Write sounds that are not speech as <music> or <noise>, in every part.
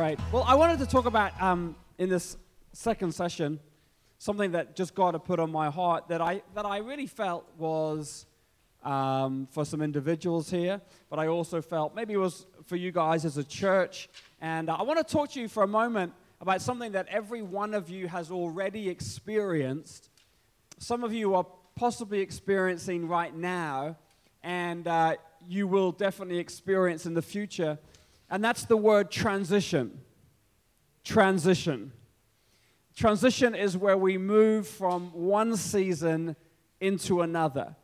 Great. Well, I wanted to talk about um, in this second session something that just God had put on my heart that I that I really felt was um, for some individuals here, but I also felt maybe it was for you guys as a church. And uh, I want to talk to you for a moment about something that every one of you has already experienced. Some of you are possibly experiencing right now, and uh, you will definitely experience in the future. And that's the word transition. Transition. Transition is where we move from one season into another.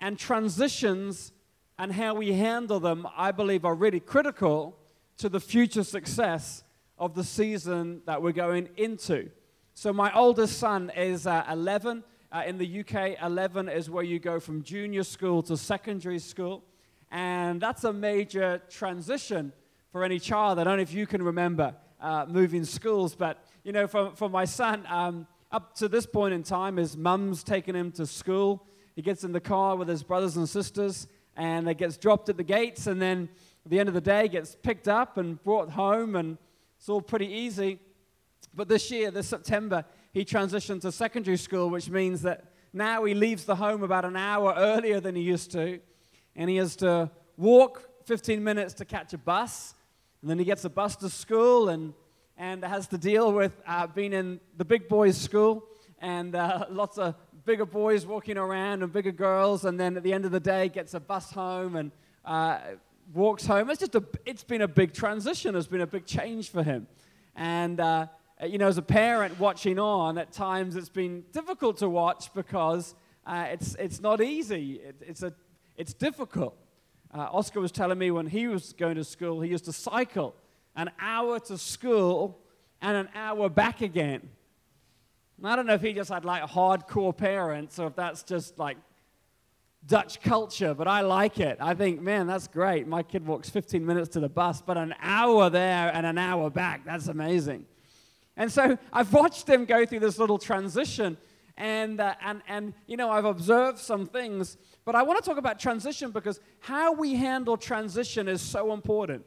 And transitions and how we handle them, I believe, are really critical to the future success of the season that we're going into. So, my oldest son is uh, 11. Uh, in the UK, 11 is where you go from junior school to secondary school. And that's a major transition for any child. I don't know if you can remember uh, moving schools, but you know, for, for my son, um, up to this point in time, his mum's taken him to school. He gets in the car with his brothers and sisters, and it gets dropped at the gates, and then at the end of the day, gets picked up and brought home, and it's all pretty easy. But this year, this September, he transitioned to secondary school, which means that now he leaves the home about an hour earlier than he used to, and he has to walk 15 minutes to catch a bus and then he gets a bus to school and, and has to deal with uh, being in the big boys' school and uh, <laughs> lots of bigger boys walking around and bigger girls. And then at the end of the day, gets a bus home and uh, walks home. It's just a, it's been a big transition. It's been a big change for him. And, uh, you know, as a parent watching on, at times it's been difficult to watch because uh, it's, it's not easy. It, it's, a, it's difficult. Uh, Oscar was telling me when he was going to school, he used to cycle an hour to school and an hour back again. And I don't know if he just had like hardcore parents or if that's just like Dutch culture, but I like it. I think, man, that's great. My kid walks 15 minutes to the bus, but an hour there and an hour back, that's amazing. And so I've watched him go through this little transition, and, uh, and, and you know, I've observed some things but I want to talk about transition because how we handle transition is so important.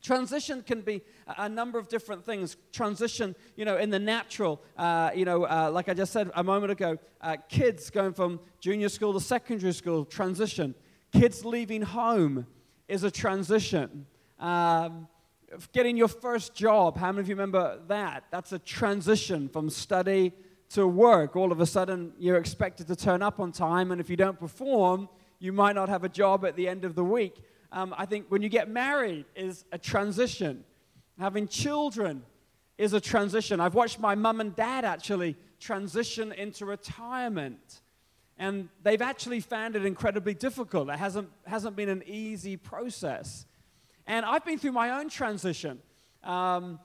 Transition can be a number of different things. Transition, you know, in the natural, uh, you know, uh, like I just said a moment ago, uh, kids going from junior school to secondary school, transition. Kids leaving home is a transition. Um, getting your first job, how many of you remember that? That's a transition from study to work. All of a sudden, you're expected to turn up on time, and if you don't perform, you might not have a job at the end of the week. Um, I think when you get married is a transition. Having children is a transition. I've watched my mum and dad actually transition into retirement. And they've actually found it incredibly difficult. It hasn't, hasn't been an easy process. And I've been through my own transition. Um,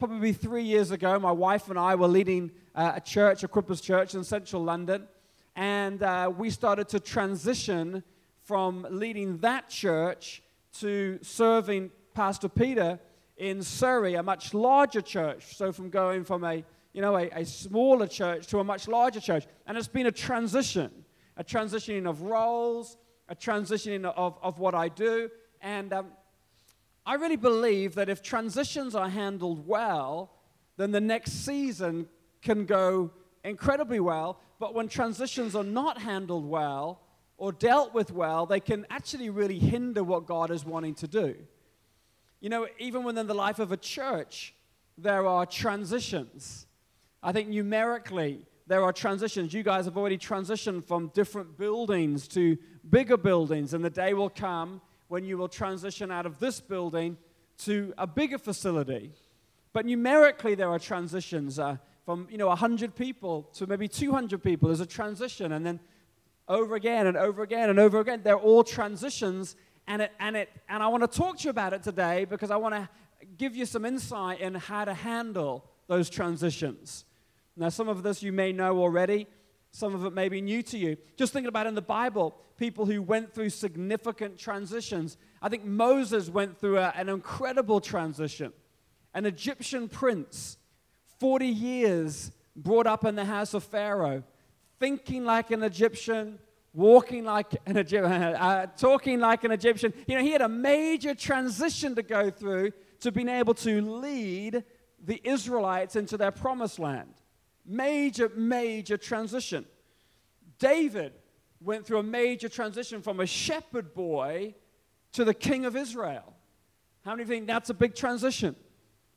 probably three years ago, my wife and I were leading uh, a church, a Equippers church in central London, and uh, we started to transition from leading that church to serving Pastor Peter in Surrey, a much larger church. So from going from a you know a, a smaller church to a much larger church, and it's been a transition, a transitioning of roles, a transitioning of, of what I do, and um, I really believe that if transitions are handled well, then the next season can go incredibly well. But when transitions are not handled well or dealt with well, they can actually really hinder what God is wanting to do. You know, even within the life of a church, there are transitions. I think numerically, there are transitions. You guys have already transitioned from different buildings to bigger buildings, and the day will come when you will transition out of this building to a bigger facility. But numerically, there are transitions uh, from you know 100 people to maybe 200 people. There's a transition, and then over again and over again and over again. They're all transitions, and it and it and I want to talk to you about it today because I want to give you some insight in how to handle those transitions. Now, some of this you may know already. Some of it may be new to you. Just thinking about in the Bible, people who went through significant transitions. I think Moses went through a, an incredible transition. An Egyptian prince, 40 years brought up in the house of Pharaoh, thinking like an Egyptian, walking like an Egyptian, <laughs> uh, talking like an Egyptian. You know, he had a major transition to go through to being able to lead the Israelites into their promised land. Major, major transition. David went through a major transition from a shepherd boy to the king of Israel. How many think that's a big transition?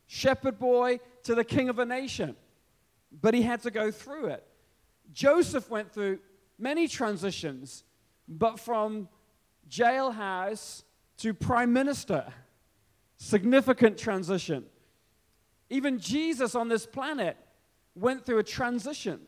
Shepherd boy to the king of a nation. But he had to go through it. Joseph went through many transitions, but from jailhouse to prime minister, significant transition. Even Jesus on this planet went through a transition.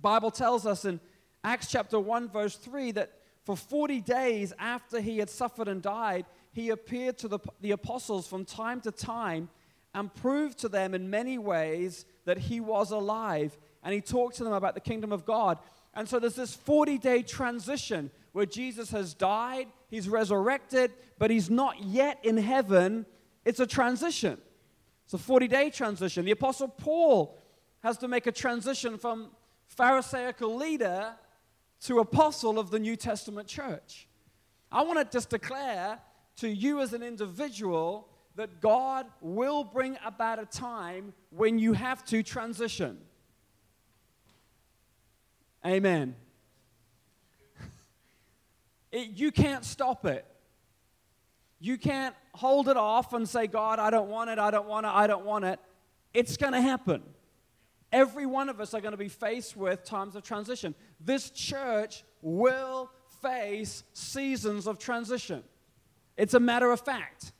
Bible tells us in Acts chapter 1 verse 3 that for 40 days after he had suffered and died, he appeared to the, the apostles from time to time and proved to them in many ways that he was alive. And he talked to them about the kingdom of God. And so there's this 40 day transition where Jesus has died, he's resurrected, but he's not yet in heaven. It's a transition. It's a 40 day transition. The Apostle Paul has to make a transition from Pharisaical leader to apostle of the New Testament church. I want to just declare to you as an individual that God will bring about a time when you have to transition. Amen. <laughs> It, you can't stop it. You can't hold it off and say, God, I don't want it, I don't want it, I don't want it. It's going to happen. Every one of us are going to be faced with times of transition. This church will face seasons of transition. It's a matter of fact.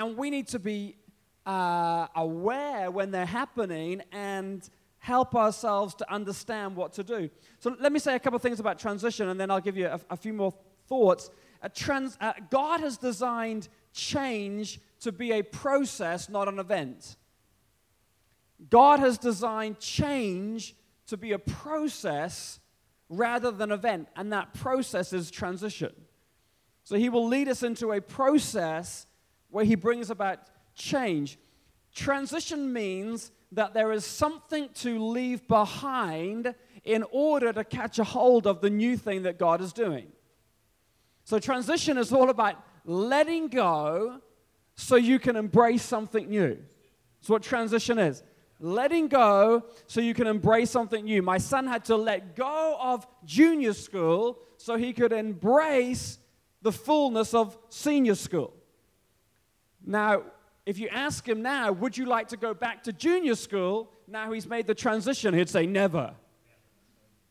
And we need to be uh, aware when they're happening and help ourselves to understand what to do. So let me say a couple of things about transition, and then I'll give you a, a few more thoughts. Trans, uh, God has designed change to be a process, not an event. God has designed change to be a process rather than event, and that process is transition. So he will lead us into a process where he brings about change. Transition means that there is something to leave behind in order to catch a hold of the new thing that God is doing. So, transition is all about letting go so you can embrace something new. That's what transition is letting go so you can embrace something new. My son had to let go of junior school so he could embrace the fullness of senior school. Now, if you ask him now, would you like to go back to junior school? Now he's made the transition, he'd say, never.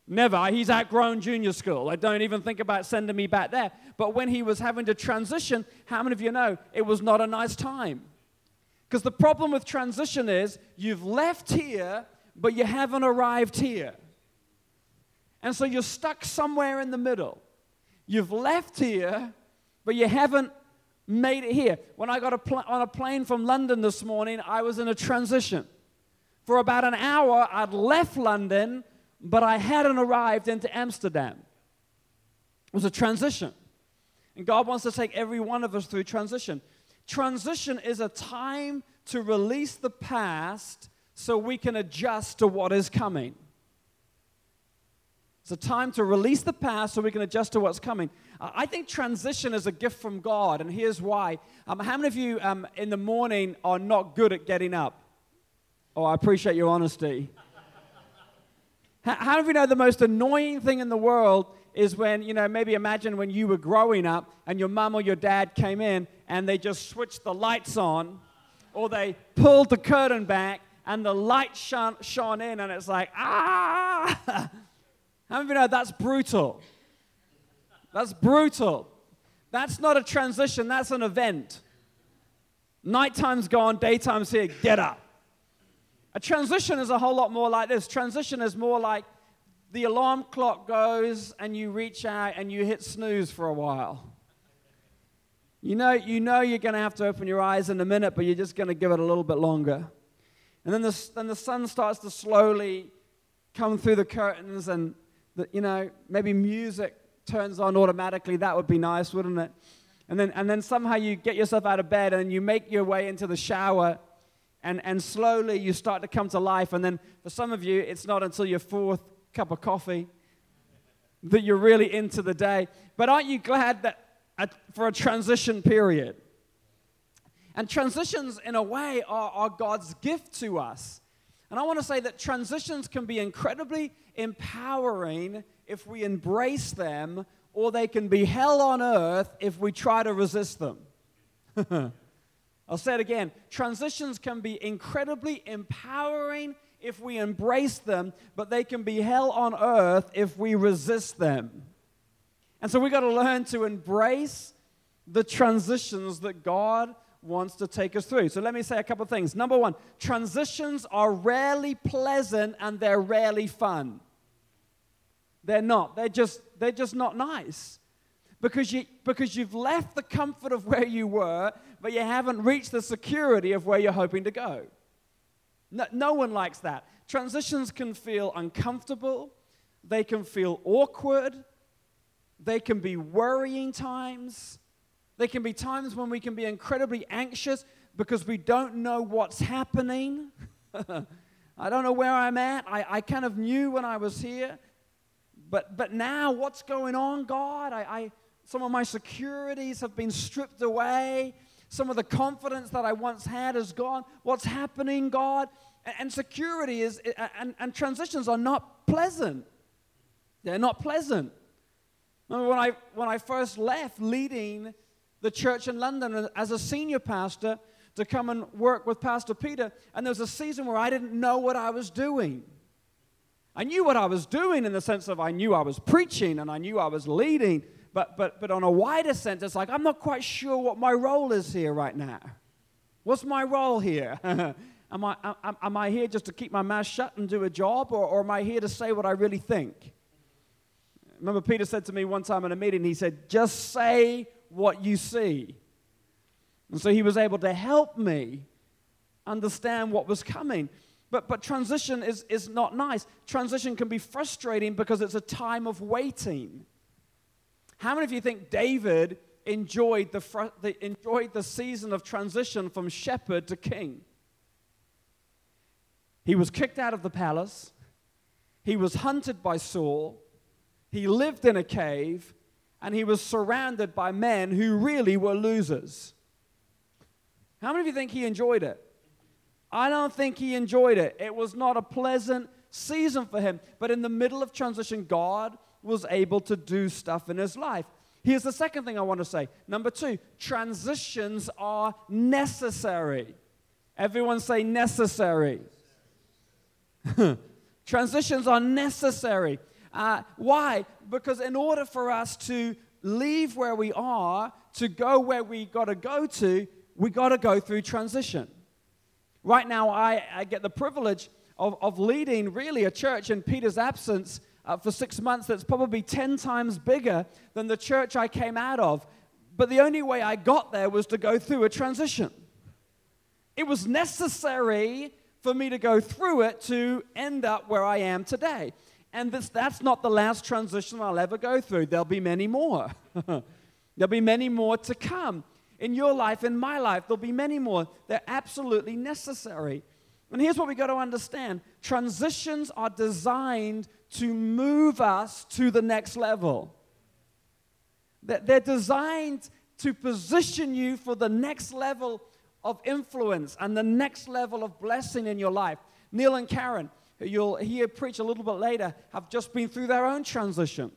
Never. He's outgrown junior school. I don't even think about sending me back there. But when he was having to transition, how many of you know it was not a nice time? Because the problem with transition is you've left here, but you haven't arrived here. And so you're stuck somewhere in the middle. You've left here, but you haven't made it here. When I got a pl- on a plane from London this morning, I was in a transition. For about an hour, I'd left London, but I hadn't arrived into Amsterdam. It was a transition. And God wants to take every one of us through transition. Transition is a time to release the past so we can adjust to what is coming. It's a time to release the past so we can adjust to what's coming. I think transition is a gift from God, and here's why. Um, how many of you um, in the morning are not good at getting up? Oh, I appreciate your honesty. how, how many of you know the most annoying thing in the world is when, you know, maybe imagine when you were growing up and your mom or your dad came in and they just switched the lights on or they pulled the curtain back and the light shone, shone in and it's like, ah! <laughs> How many of you know that's brutal? That's brutal. That's not a transition, that's an event. Nighttime's gone, daytime's here, get up. A transition is a whole lot more like this. Transition is more like the alarm clock goes and you reach out and you hit snooze for a while. You know, you know you're going to have to open your eyes in a minute, but you're just going to give it a little bit longer. And then the, then the sun starts to slowly come through the curtains, and the, you know, maybe music turns on automatically. That would be nice, wouldn't it? And then, and then somehow you get yourself out of bed and you make your way into the shower, and, and slowly you start to come to life. And then for some of you, it's not until your fourth cup of coffee that you're really into the day. But aren't you glad that uh, for a transition period? And transitions, in a way, are, are God's gift to us. And I want to say that transitions can be incredibly empowering if we embrace them, or they can be hell on earth if we try to resist them. <laughs> I'll say it again. Transitions can be incredibly empowering if we embrace them, but they can be hell on earth if we resist them. And so we've got to learn to embrace the transitions that God wants to take us through. So let me say a couple of things. Number one, transitions are rarely pleasant and they're rarely fun. They're not. They're just, they're just not nice. Because, you, because you've left the comfort of where you were, but you haven't reached the security of where you're hoping to go. No, no one likes that. Transitions can feel uncomfortable, they can feel awkward, they can be worrying times. There can be times when we can be incredibly anxious because we don't know what's happening. <laughs> I don't know where I'm at. I, I kind of knew when I was here. But, but now, what's going on, God? I, I, some of my securities have been stripped away. Some of the confidence that I once had is gone. What's happening, God? And, and security is, and, and transitions are not pleasant. They're not pleasant. Remember when I, when I first left leading the church in London as a senior pastor to come and work with Pastor Peter. And there was a season where I didn't know what I was doing. I knew what I was doing in the sense of I knew I was preaching and I knew I was leading, but, but, but on a wider sense, it's like I'm not quite sure what my role is here right now. What's my role here? <laughs> am, I, am, am I here just to keep my mouth shut and do a job, or, or am I here to say what I really think? Remember, Peter said to me one time in a meeting, he said, Just say what you see. And so he was able to help me understand what was coming. But, but transition is, is not nice. Transition can be frustrating because it's a time of waiting. How many of you think David enjoyed the, fr- the, enjoyed the season of transition from shepherd to king? He was kicked out of the palace. He was hunted by Saul. He lived in a cave and he was surrounded by men who really were losers. How many of you think he enjoyed it? I don't think he enjoyed it. It was not a pleasant season for him. But in the middle of transition, God was able to do stuff in his life. Here's the second thing I want to say. Number two, transitions are necessary. Everyone say necessary. <laughs> transitions are necessary. Uh, why? Because in order for us to leave where we are to go where we got to go to, we got to go through transition. Right now, I, I get the privilege of, of leading really a church in Peter's absence uh, for six months that's probably 10 times bigger than the church I came out of. But the only way I got there was to go through a transition. It was necessary for me to go through it to end up where I am today. And this, that's not the last transition I'll ever go through. There'll be many more. <laughs> There'll be many more to come. In your life, in my life, there'll be many more. They're absolutely necessary. And here's what we got to understand transitions are designed to move us to the next level. They're designed to position you for the next level of influence and the next level of blessing in your life. Neil and Karen, who you'll hear preach a little bit later, have just been through their own transition.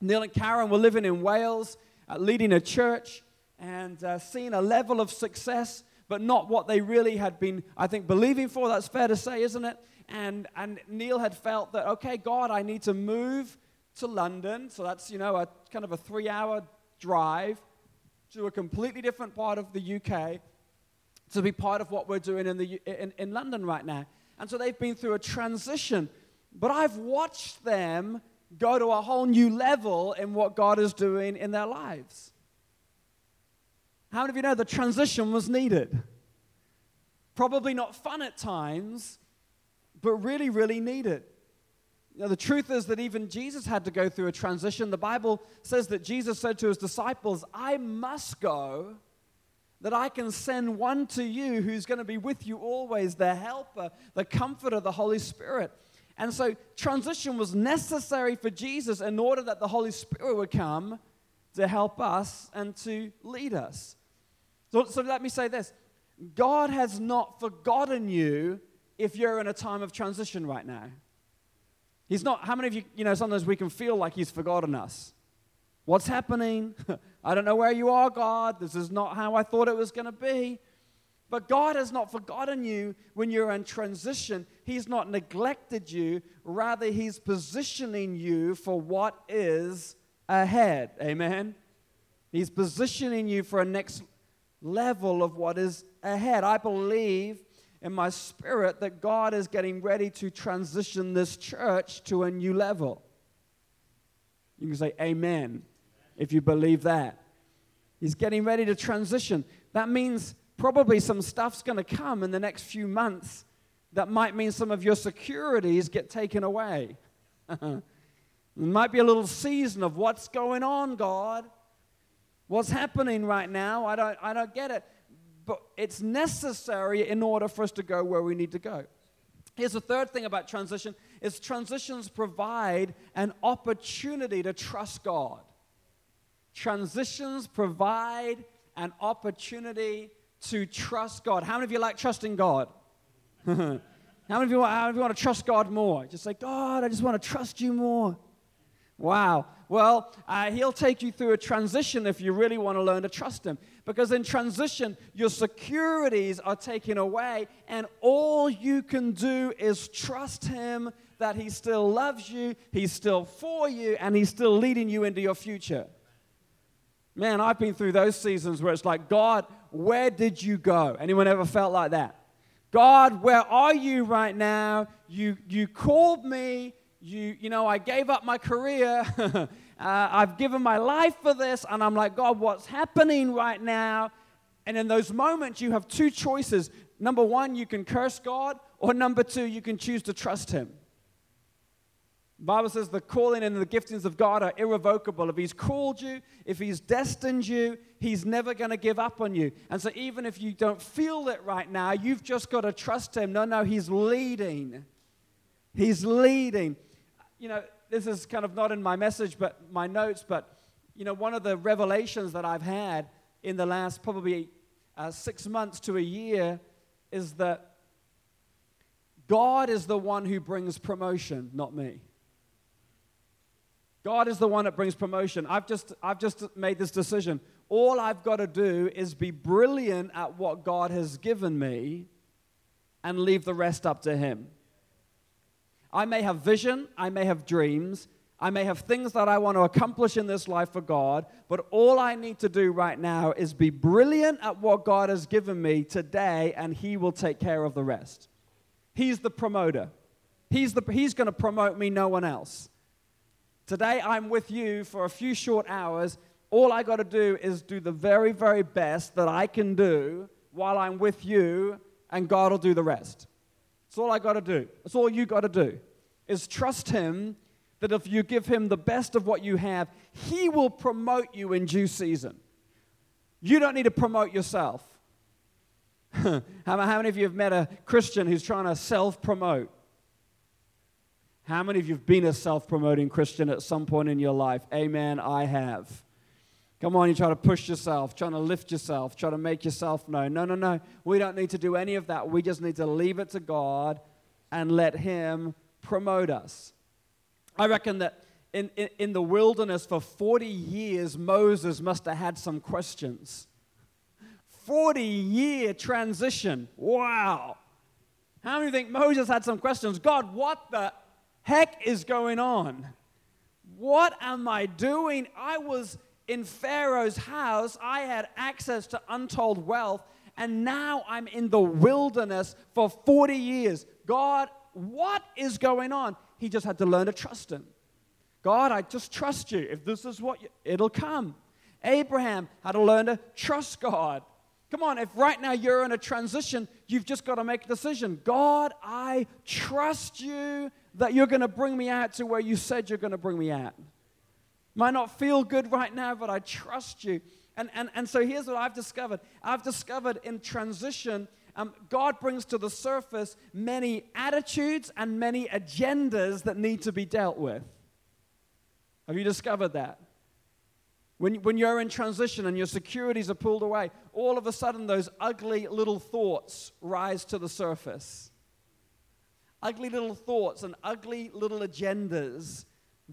Neil and Karen were living in Wales, uh, leading a church, and uh, seeing a level of success, but not what they really had been, I think, believing for. That's fair to say, isn't it? And, and Neil had felt that, okay, God, I need to move to London. So that's, you know, a kind of a three hour drive to a completely different part of the UK to be part of what we're doing in, the, in, in London right now. And so they've been through a transition. But I've watched them go to a whole new level in what God is doing in their lives. How many of you know the transition was needed? Probably not fun at times, but really, really needed. The truth is that even Jesus had to go through a transition. The Bible says that Jesus said to his disciples, I must go that I can send one to you who's going to be with you always, the helper, the comforter, of the Holy Spirit. And so transition was necessary for Jesus in order that the Holy Spirit would come to help us and to lead us. So, so let me say this God has not forgotten you if you're in a time of transition right now. He's not, how many of you, you know, sometimes we can feel like He's forgotten us. What's happening? <laughs> I don't know where you are, God. This is not how I thought it was going to be. But God has not forgotten you when you're in transition. He's not neglected you. Rather, He's positioning you for what is ahead. Amen? He's positioning you for a next level of what is ahead. I believe in my spirit that God is getting ready to transition this church to a new level. You can say amen if you believe that. He's getting ready to transition. That means probably some stuff's going to come in the next few months that might mean some of your securities get taken away. <laughs> it might be a little season of what's going on, God. What's happening right now? I don't, I don't get it. But it's necessary in order for us to go where we need to go. Here's the third thing about transition is transitions provide an opportunity to trust God. Transitions provide an opportunity to trust God. How many of you like trusting God? <laughs> how, many of you, how many of you want to trust God more? Just say, God, I just want to trust you more. Wow. Well, uh, he'll take you through a transition if you really want to learn to trust him. Because in transition, your securities are taken away, and all you can do is trust him that he still loves you, he's still for you, and he's still leading you into your future. Man, I've been through those seasons where it's like, God, where did you go? Anyone ever felt like that? God, where are you right now? You, you called me. You, you know, I gave up my career. <laughs> uh, I've given my life for this. And I'm like, God, what's happening right now? And in those moments, you have two choices. Number one, you can curse God, or number two, you can choose to trust Him. The Bible says the calling and the giftings of God are irrevocable. If He's called you, if He's destined you, He's never going to give up on you. And so, even if you don't feel it right now, you've just got to trust Him. No, no, He's leading. He's leading. You know, this is kind of not in my message, but my notes, but, you know, one of the revelations that I've had in the last probably uh, six months to a year is that God is the one who brings promotion, not me. God is the one that brings promotion. I've just, I've just made this decision. All I've got to do is be brilliant at what God has given me and leave the rest up to Him. I may have vision, I may have dreams, I may have things that I want to accomplish in this life for God, but all I need to do right now is be brilliant at what God has given me today, and He will take care of the rest. He's the promoter. He's, the, he's going to promote me, no one else. Today I'm with you for a few short hours. All I got to do is do the very, very best that I can do while I'm with you, and God will do the rest. That's all I got to do. It's all you got to do is trust Him that if you give Him the best of what you have, He will promote you in due season. You don't need to promote yourself. <laughs> how many of you have met a Christian who's trying to self promote? How many of you have been a self promoting Christian at some point in your life? Amen, I have. Come on, you try to push yourself, trying to lift yourself, trying to make yourself known. No, no, no. We don't need to do any of that. We just need to leave it to God and let Him promote us. I reckon that in, in, in the wilderness for 40 years, Moses must have had some questions. 40 year transition. Wow. How many think Moses had some questions? God, what the heck is going on? What am I doing? I was in Pharaoh's house, I had access to untold wealth, and now I'm in the wilderness for 40 years. God, what is going on? He just had to learn to trust him. God, I just trust you. If this is what you, it'll come. Abraham had to learn to trust God. Come on, if right now you're in a transition, you've just got to make a decision. God, I trust you that you're going to bring me out to where you said you're going to bring me at. Might not feel good right now, but I trust you. And, and, and so here's what I've discovered I've discovered in transition, um, God brings to the surface many attitudes and many agendas that need to be dealt with. Have you discovered that? When, when you're in transition and your securities are pulled away, all of a sudden those ugly little thoughts rise to the surface. Ugly little thoughts and ugly little agendas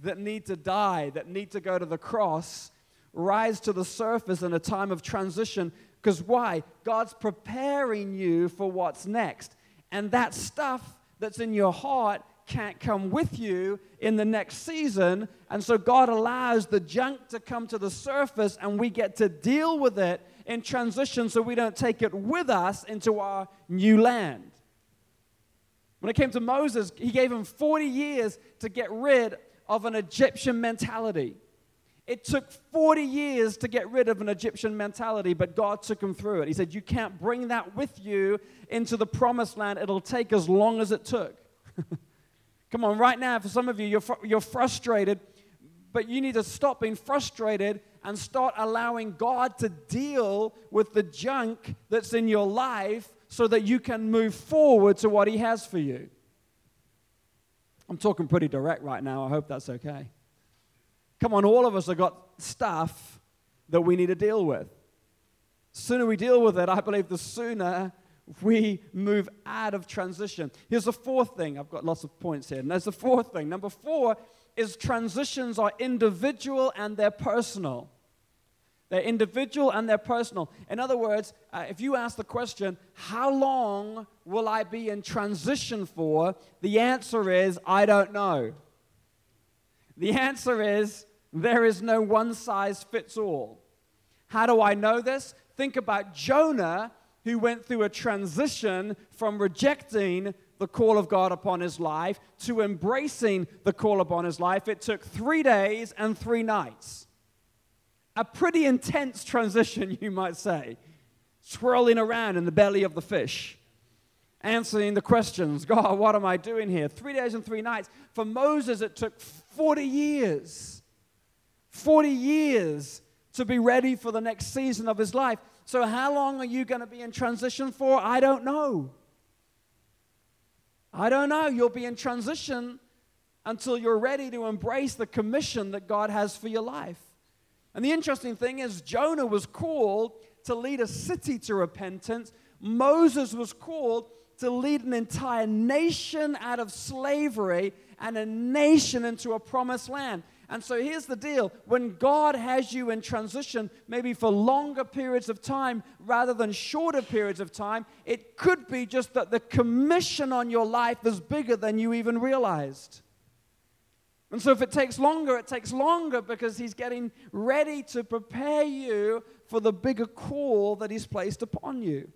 that need to die, that need to go to the cross, rise to the surface in a time of transition. Because why? God's preparing you for what's next. And that stuff that's in your heart can't come with you in the next season. And so God allows the junk to come to the surface and we get to deal with it in transition so we don't take it with us into our new land. When it came to Moses, he gave him 40 years to get rid of an Egyptian mentality. It took 40 years to get rid of an Egyptian mentality, but God took him through it. He said, You can't bring that with you into the promised land. It'll take as long as it took. <laughs> Come on, right now, for some of you, you're, fr- you're frustrated, but you need to stop being frustrated and start allowing God to deal with the junk that's in your life so that you can move forward to what He has for you. I'm talking pretty direct right now. I hope that's okay. Come on, all of us have got stuff that we need to deal with. Sooner we deal with it, I believe the sooner we move out of transition. Here's the fourth thing. I've got lots of points here. And there's the fourth thing. Number four is transitions are individual and they're personal. They're individual and they're personal. In other words, uh, if you ask the question, how long will I be in transition for? The answer is, I don't know. The answer is, there is no one size fits all. How do I know this? Think about Jonah, who went through a transition from rejecting the call of God upon his life to embracing the call upon his life. It took three days and three nights a pretty intense transition, you might say, swirling around in the belly of the fish, answering the questions <laughs> God, what am I doing here? Three days and three nights. For Moses, it took 40 years. 40 years to be ready for the next season of his life. So, how long are you going to be in transition for? I don't know. I don't know. You'll be in transition until you're ready to embrace the commission that God has for your life. And the interesting thing is, Jonah was called to lead a city to repentance. Moses was called to lead an entire nation out of slavery and a nation into a promised land. And so here's the deal when God has you in transition, maybe for longer periods of time rather than shorter periods of time, it could be just that the commission on your life is bigger than you even realized. And so, if it takes longer, it takes longer because He's getting ready to prepare you for the bigger call that He's placed upon you.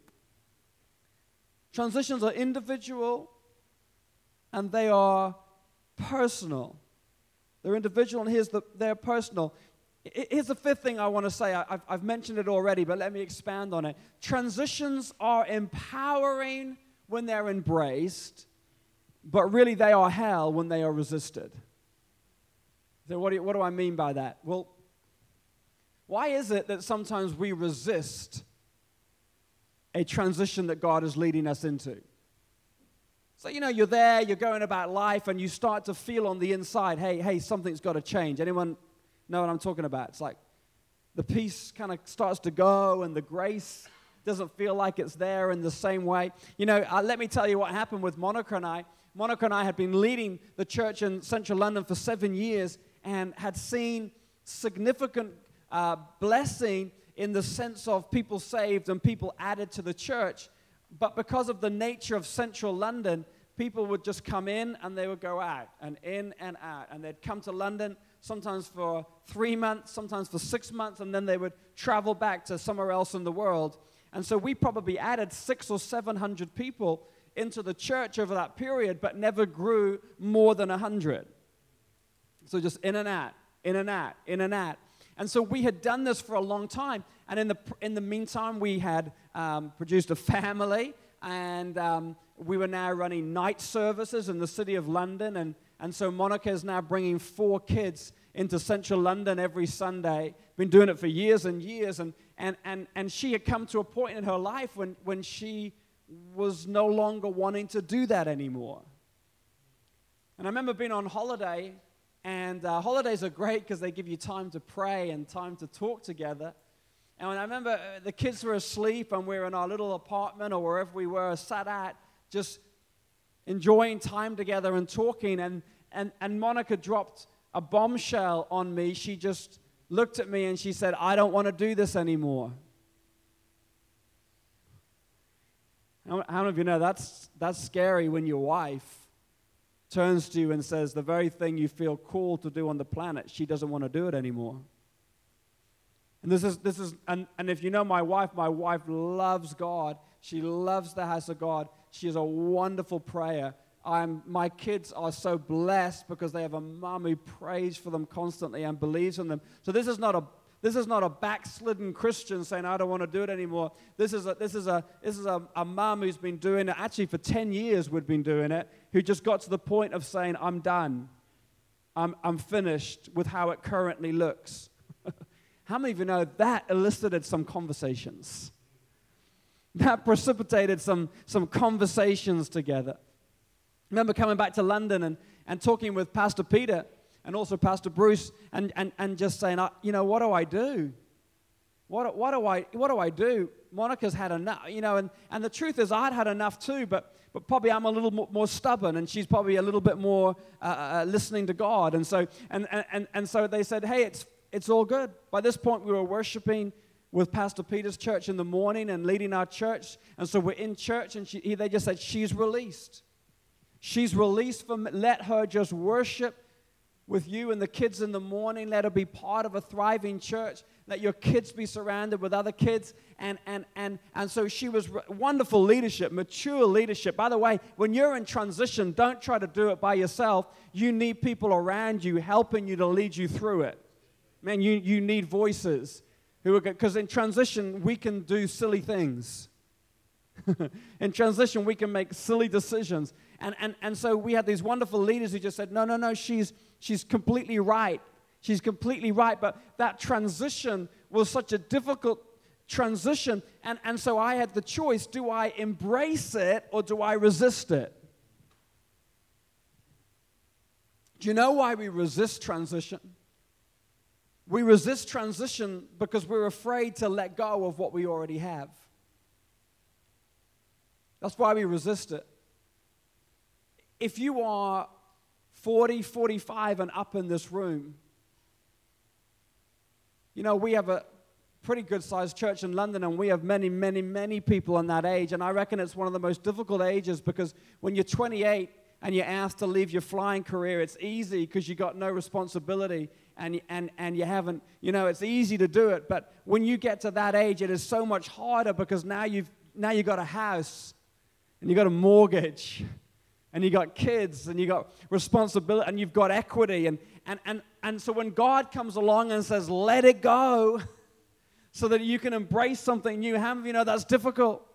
Transitions are individual and they are personal. They're individual, and here's the, they're personal. Here's the fifth thing I want to say. I've, I've mentioned it already, but let me expand on it. Transitions are empowering when they're embraced, but really they are hell when they are resisted. So, what do, what do I mean by that? Well, why is it that sometimes we resist a transition that God is leading us into? So, you know, you're there, you're going about life, and you start to feel on the inside, hey, hey, something's got to change. Anyone know what I'm talking about? It's like the peace kind of starts to go, and the grace doesn't feel like it's there in the same way. You know, uh, let me tell you what happened with Monica and I. Monica and I had been leading the church in central London for seven years, and had seen significant uh, blessing in the sense of people saved and people added to the church. But because of the nature of central London, people would just come in and they would go out and in and out. And they'd come to London sometimes for three months, sometimes for six months, and then they would travel back to somewhere else in the world. And so we probably added six or seven hundred people into the church over that period, but never grew more than a hundred. So just in and out, in and out, in and out. And so we had done this for a long time. And in the, in the meantime, we had um, produced a family, and um, we were now running night services in the city of London. And, and so Monica is now bringing four kids into central London every Sunday. Been doing it for years and years. And, and, and, and she had come to a point in her life when, when she was no longer wanting to do that anymore. And I remember being on holiday And uh, holidays are great because they give you time to pray and time to talk together. And I remember uh, the kids were asleep and we were in our little apartment or wherever we were sat at, just enjoying time together and talking. And, and, and Monica dropped a bombshell on me. She just looked at me and she said, I don't want to do this anymore. How, many of you know that's, that's scary when your wife turns to you and says, The very thing you feel called to do on the planet, she doesn't want to do it anymore? And this is, this is and, and if you know my wife, my wife loves God. She loves the house of God. She is a wonderful prayer. I'm, my kids are so blessed because they have a mom who prays for them constantly and believes in them. So this is not a this is not a backslidden Christian saying, I don't want to do it anymore. This is a, this is a, this is a, a mom who's been doing it, actually for 10 years we've been doing it, who just got to the point of saying, I'm done. I'm, I'm finished with how it currently looks. <laughs> how many of you know that elicited some conversations? That precipitated some, some conversations together. I remember coming back to London and, and talking with Pastor Peter and also Pastor Bruce, and, and, and just saying, you know, what do I do? What, what, do I, what do I do? Monica's had enough, you know, and, and the truth is, I'd had enough too, but, but probably I'm a little more, stubborn, and she's probably a little bit more uh, uh, uh, listening to God. And so, and, and, and so they said, hey, it's, it's all good. By this point, we were worshiping with Pastor Peter's church in the morning and leading our church. And so we're in church, and she, they just said, she's released. She's released from, let her just worship with you and the kids in the morning. Let her be part of a thriving church. Let your kids be surrounded with other kids. And, and, and, and so she was wonderful leadership, mature leadership. By the way, when you're in transition, don't try to do it by yourself. You need people around you helping you to lead you through it. Man, you, you need voices who because in transition, we can do silly things. <laughs> in transition, we can make silly decisions. And, and, and so we had these wonderful leaders who just said, no, no, no, she's, she's completely right. She's completely right. But that transition was such a difficult transition. And, and so I had the choice do I embrace it or do I resist it? Do you know why we resist transition? We resist transition because we're afraid to let go of what we already have. That's why we resist it if you are 40, 45 and up in this room, you know, we have a pretty good sized church in London, and we have many, many, many people in that age. And I reckon it's one of the most difficult ages because when you're 28 and you're asked to leave your flying career, it's easy because you've got no responsibility and, and, and you haven't, you know, it's easy to do it. But when you get to that age, it is so much harder because now you've, now you've got a house and you've got a mortgage and you got kids and you got responsibility and you've got equity and, and, and, and so when god comes along and says let it go <laughs> so that you can embrace something new how many of you know that's difficult?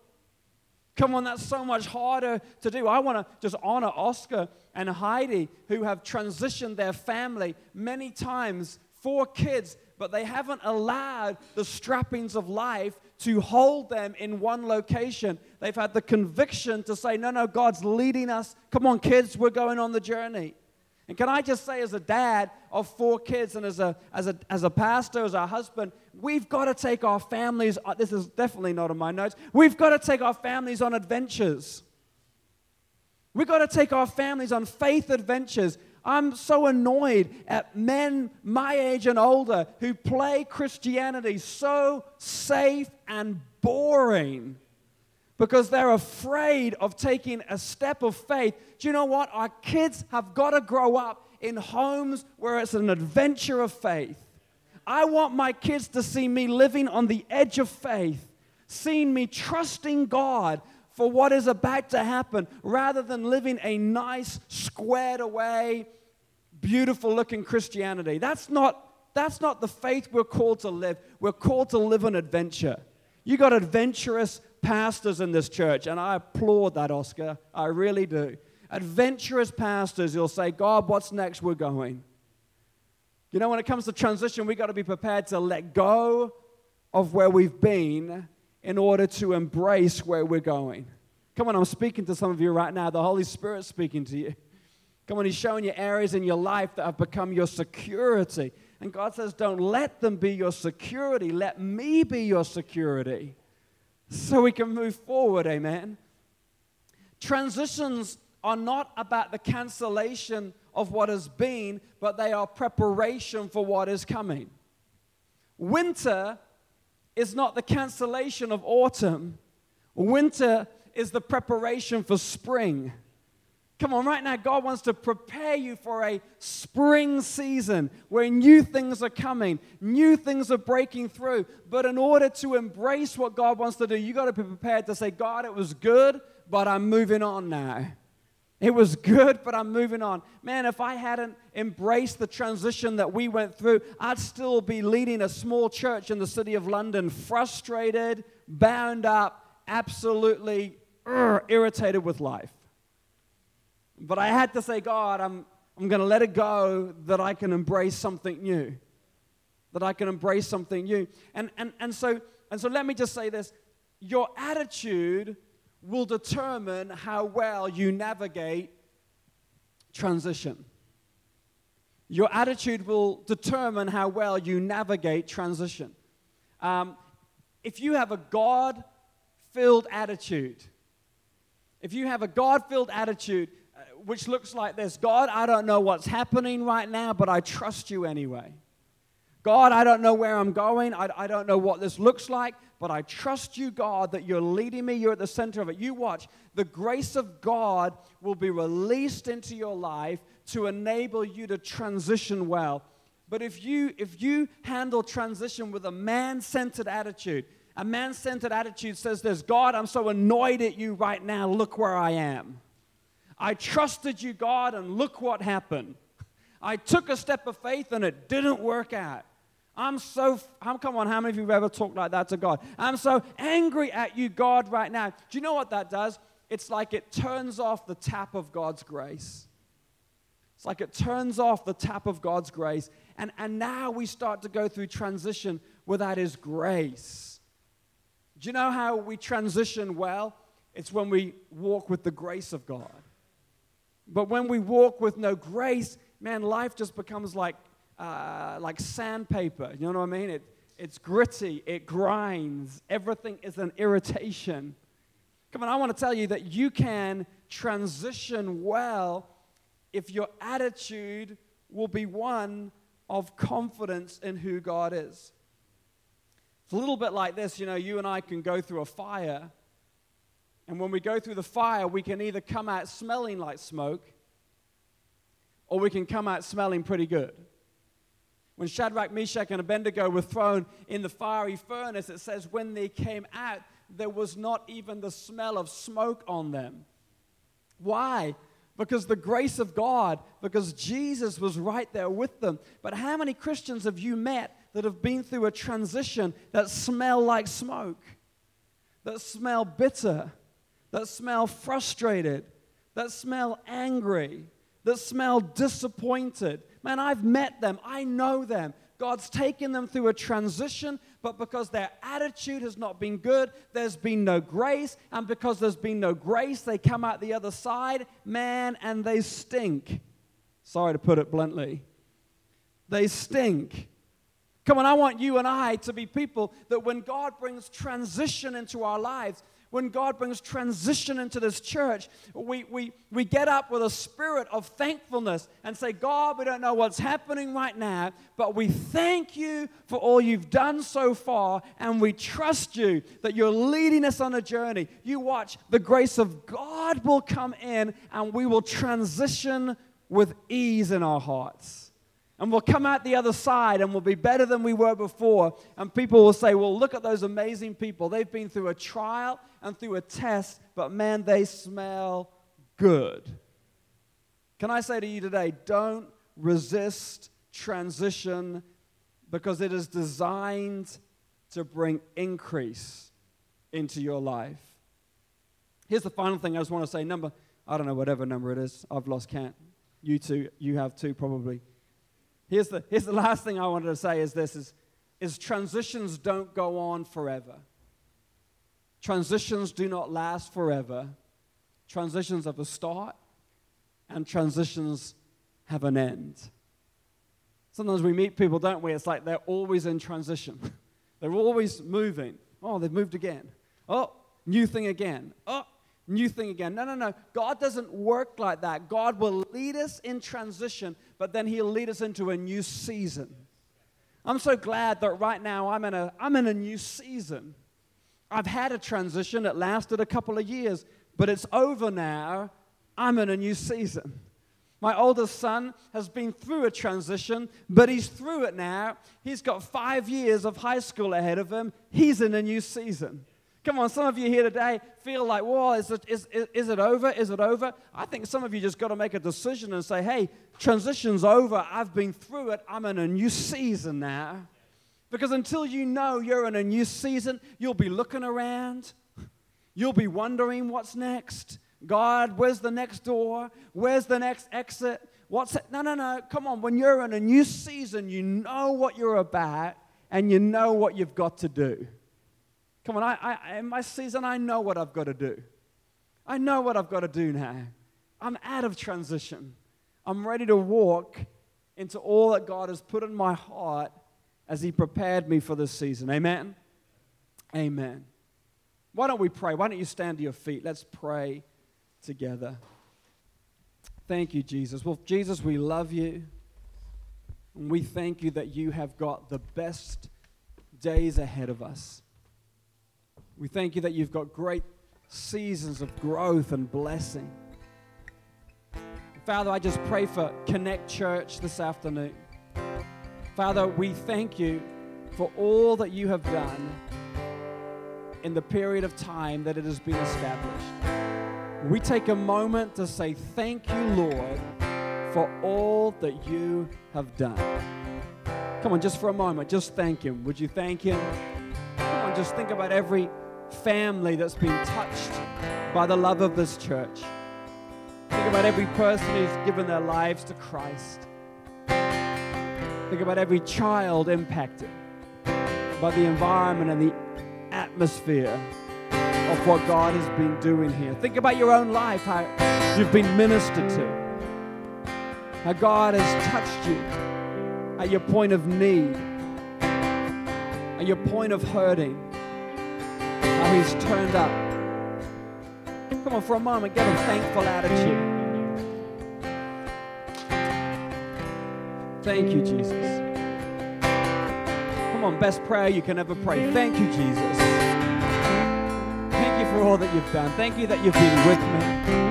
Come on that's so much harder to do. I want to just honor oscar and heidi who have transitioned their family many times four kids but they haven't allowed the strappings of life to hold them in one location. They've had the conviction to say, No, no, God's leading us. Come on, kids, we're going on the journey. And can I just say, as a dad of four kids and as a, as a, as a pastor, as a husband, we've got to take our families, uh, this is definitely not in my notes, we've got to take our families on adventures. We've got to take our families on faith adventures. I'm so annoyed at men my age and older who play Christianity so safe and boring because they're afraid of taking a step of faith. Do you know what? Our kids have got to grow up in homes where it's an adventure of faith. I want my kids to see me living on the edge of faith, seeing me trusting God for what is about to happen rather than living a nice, squared away, beautiful looking Christianity. That's not, that's not the faith we're called to live. We're called to live an adventure. You got adventurous pastors in this church, and I applaud that, Oscar. I really do. Adventurous pastors, you'll say, God, what's next? We're going. You know, when it comes to transition, we've got to be prepared to let go of where we've been in order to embrace where we're going. Come on, I'm speaking to some of you right now. The Holy Spirit's speaking to you. Come on, He's showing you areas in your life that have become your security. And God says, Don't let them be your security. Let me be your security so we can move forward. Amen. Transitions are not about the cancellation of what has been, but they are preparation for what is coming. Winter is not the cancellation of autumn, winter is the preparation for spring. Come on, right now, God wants to prepare you for a spring season where new things are coming, new things are breaking through. But in order to embrace what God wants to do, you got to be prepared to say, God, it was good, but I'm moving on now. It was good, but I'm moving on. Man, if I hadn't embraced the transition that we went through, I'd still be leading a small church in the city of London, frustrated, bound up, absolutely uh, irritated with life. But I had to say, God, I'm, I'm going to let it go that I can embrace something new. That I can embrace something new. And, and, and, so, and so let me just say this your attitude will determine how well you navigate transition. Your attitude will determine how well you navigate transition. Um, if you have a God filled attitude, if you have a God filled attitude, which looks like this God, I don't know what's happening right now, but I trust you anyway. God, I don't know where I'm going. I, I don't know what this looks like, but I trust you, God, that you're leading me. You're at the center of it. You watch. The grace of God will be released into your life to enable you to transition well. But if you if you handle transition with a man-centered attitude, a man-centered attitude says this, God, I'm so annoyed at you right now. Look where I am. I trusted you, God, and look what happened. I took a step of faith and it didn't work out. I'm so, I'm, come on, how many of you have ever talked like that to God? I'm so angry at you, God, right now. Do you know what that does? It's like it turns off the tap of God's grace. It's like it turns off the tap of God's grace. And, and now we start to go through transition without His grace. Do you know how we transition well? It's when we walk with the grace of God. But when we walk with no grace, man, life just becomes like, uh, like sandpaper. You know what I mean? It, it's gritty, it grinds, everything is an irritation. Come on, I want to tell you that you can transition well if your attitude will be one of confidence in who God is. It's a little bit like this you know, you and I can go through a fire and when we go through the fire, we can either come out smelling like smoke or we can come out smelling pretty good. When Shadrach, Meshach, and Abednego were thrown in the fiery furnace, it says when they came out, there was not even the smell of smoke on them. Why? Because the grace of God, because Jesus was right there with them. But how many Christians have you met that have been through a transition that smell like smoke, that smell bitter, that smell frustrated, that smell angry, that smell disappointed. Man, I've met them, I know them. God's taken them through a transition, but because their attitude has not been good, there's been no grace. And because there's been no grace, they come out the other side, man, and they stink. Sorry to put it bluntly. They stink. Come on, I want you and I to be people that when God brings transition into our lives, when God brings transition into this church, we, we, we get up with a spirit of thankfulness and say, God, we don't know what's happening right now, but we thank you for all you've done so far, and we trust you that you're leading us on a journey. You watch, the grace of God will come in, and we will transition with ease in our hearts. And we'll come out the other side and we'll be better than we were before. And people will say, Well, look at those amazing people. They've been through a trial and through a test, but man, they smell good. Can I say to you today, don't resist transition because it is designed to bring increase into your life. Here's the final thing I just want to say. Number, I don't know, whatever number it is. I've lost count. You two, you have two probably. Here's the, here's the last thing I wanted to say is this is, is transitions don't go on forever. Transitions do not last forever. Transitions have a start and transitions have an end. Sometimes we meet people, don't we? It's like they're always in transition. <laughs> they're always moving. Oh, they've moved again. Oh, new thing again. Oh, new thing again. No, no, no. God doesn't work like that. God will lead us in transition, but then He'll lead us into a new season. I'm so glad that right now I'm in a, I'm in a new season. I've had a transition that lasted a couple of years, but it's over now. I'm in a new season. My oldest son has been through a transition, but he's through it now. He's got five years of high school ahead of him. He's in a new season. Come on, some of you here today feel like, whoa, is it, is, is, is it over? Is it over? I think some of you just got to make a decision and say, hey, transition's over. I've been through it. I'm in a new season now. Because until you know you're in a new season, you'll be looking around. You'll be wondering what's next. God, where's the next door? Where's the next exit? What's it? No, no, no. Come on. When you're in a new season, you know what you're about and you know what you've got to do. Come on. I, I, in my season, I know what I've got to do. I know what I've got to do now. I'm out of transition. I'm ready to walk into all that God has put in my heart as He prepared me for this season. Amen. Amen. Why don't we pray? Why don't you stand to your feet? Let's pray together. Thank you, Jesus. Well, Jesus, we love you. And we thank you that you have got the best days ahead of us. We thank you that you've got great seasons of growth and blessing. Father, I just pray for Connect Church this afternoon. Father, we thank you for all that you have done in the period of time that it has been established we take a moment to say, Thank you, Lord, for all that you have done. Come on, just for a moment, just thank Him. Would you thank Him? Come on, just think about every family that's been touched by the love of this church. Think about every person who's given their lives to Christ. Think about every child impacted by the environment and the atmosphere of what God has been doing here. Think about your own life, how you've been ministered to, how God has touched you at your point of need, at your point of hurting, how He's turned up. Come on, for a moment, get a thankful attitude. Thank you, Jesus. Come on, best prayer you can ever pray. Thank you, Jesus Thank you for all that you've done. Thank you that you've been with me.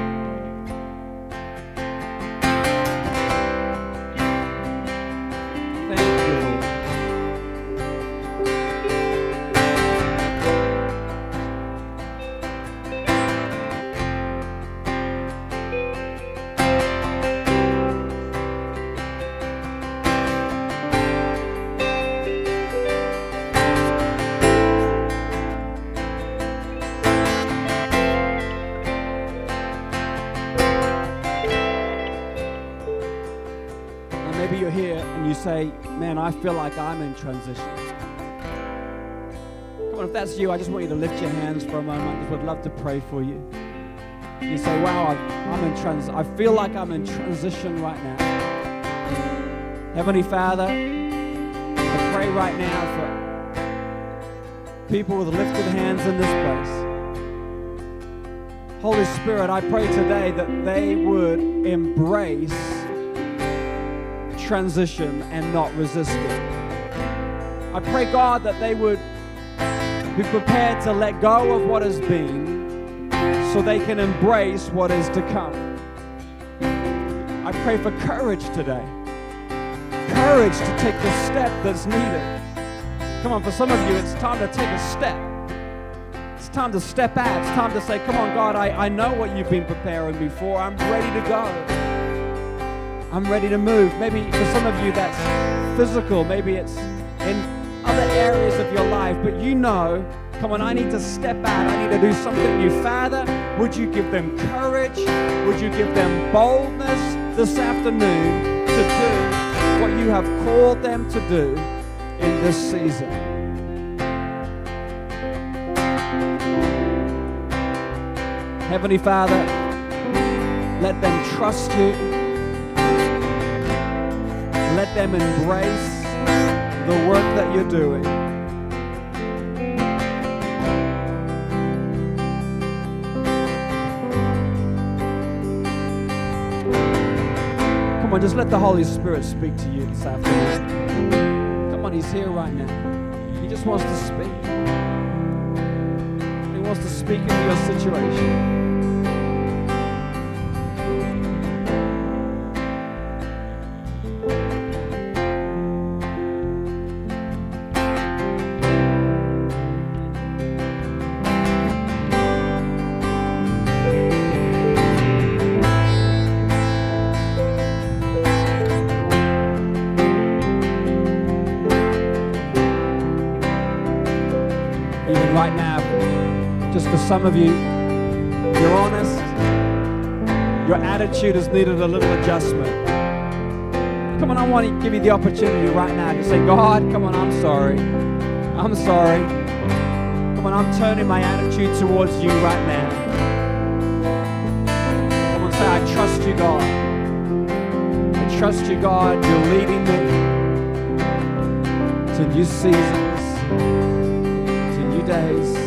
I feel like I'm in transition. Come on, if that's you, I just want you to lift your hands for a moment. I would love to pray for you. You say, wow, I'm in trans. I feel like I'm in transition right now. Heavenly Father, I pray right now for people with lifted hands in this place. Holy Spirit, I pray today that they would embrace transition and not resist it. I pray, God, that they would be prepared to let go of what has been so they can embrace what is to come. I pray for courage today. Courage to take the step that's needed. Come on, for some of you, it's time to take a step. It's time to step out. It's time to say, Come on, God, I, I know what you've been preparing me for. I'm ready to go. I'm ready to move. Maybe for some of you that's physical, maybe it's in other areas of your life, but you know, come on, I need to step out. I need to do something new. Father, would you give them courage? Would you give them boldness this afternoon to do what you have called them to do in this season? Heavenly Father, Let them trust you. Let them embrace the work that you're doing. Come on, just let the Holy Spirit speak to you this afternoon. Come on, He's here right now. He just wants to speak. He wants to speak into your situation. Right now, just for some of you, you're honest, your attitude has needed a little adjustment. Come on, I want to give you the opportunity right now to say, God, come on, I'm sorry. I'm sorry. Come on, I'm turning my attitude towards you right now. Come on, say, I trust you, God. I trust you, God. You're leading me to new new days.